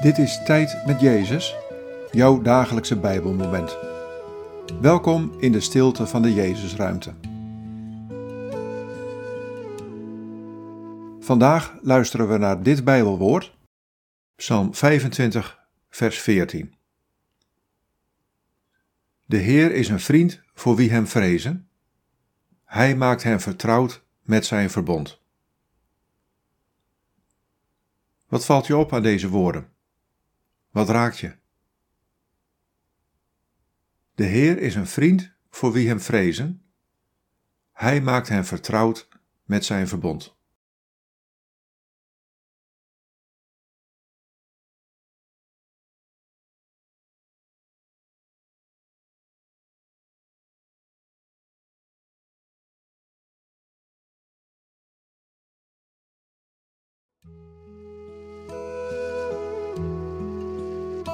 Dit is Tijd met Jezus, jouw dagelijkse Bijbelmoment. Welkom in de stilte van de Jezusruimte. Vandaag luisteren we naar dit Bijbelwoord, Psalm 25, vers 14. De Heer is een vriend voor wie hem vrezen. Hij maakt hen vertrouwd met zijn verbond. Wat valt je op aan deze woorden? Wat raakt je? De Heer is een vriend voor wie hem vrezen. Hij maakt hen vertrouwd met zijn verbond.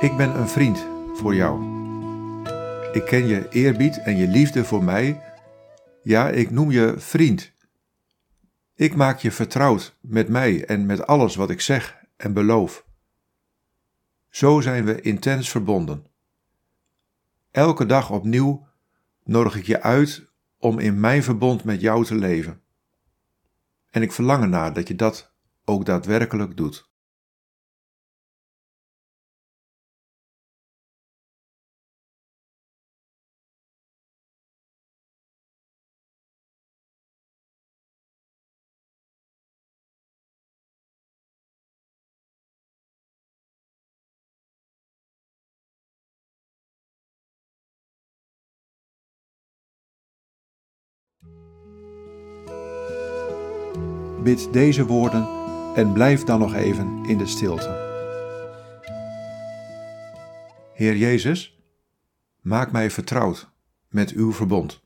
Ik ben een vriend voor jou. Ik ken je eerbied en je liefde voor mij. Ja, ik noem je vriend. Ik maak je vertrouwd met mij en met alles wat ik zeg en beloof. Zo zijn we intens verbonden. Elke dag opnieuw nodig ik je uit om in mijn verbond met jou te leven. En ik verlang ernaar dat je dat ook daadwerkelijk doet. Bid deze woorden en blijf dan nog even in de stilte. Heer Jezus, maak mij vertrouwd met uw verbond.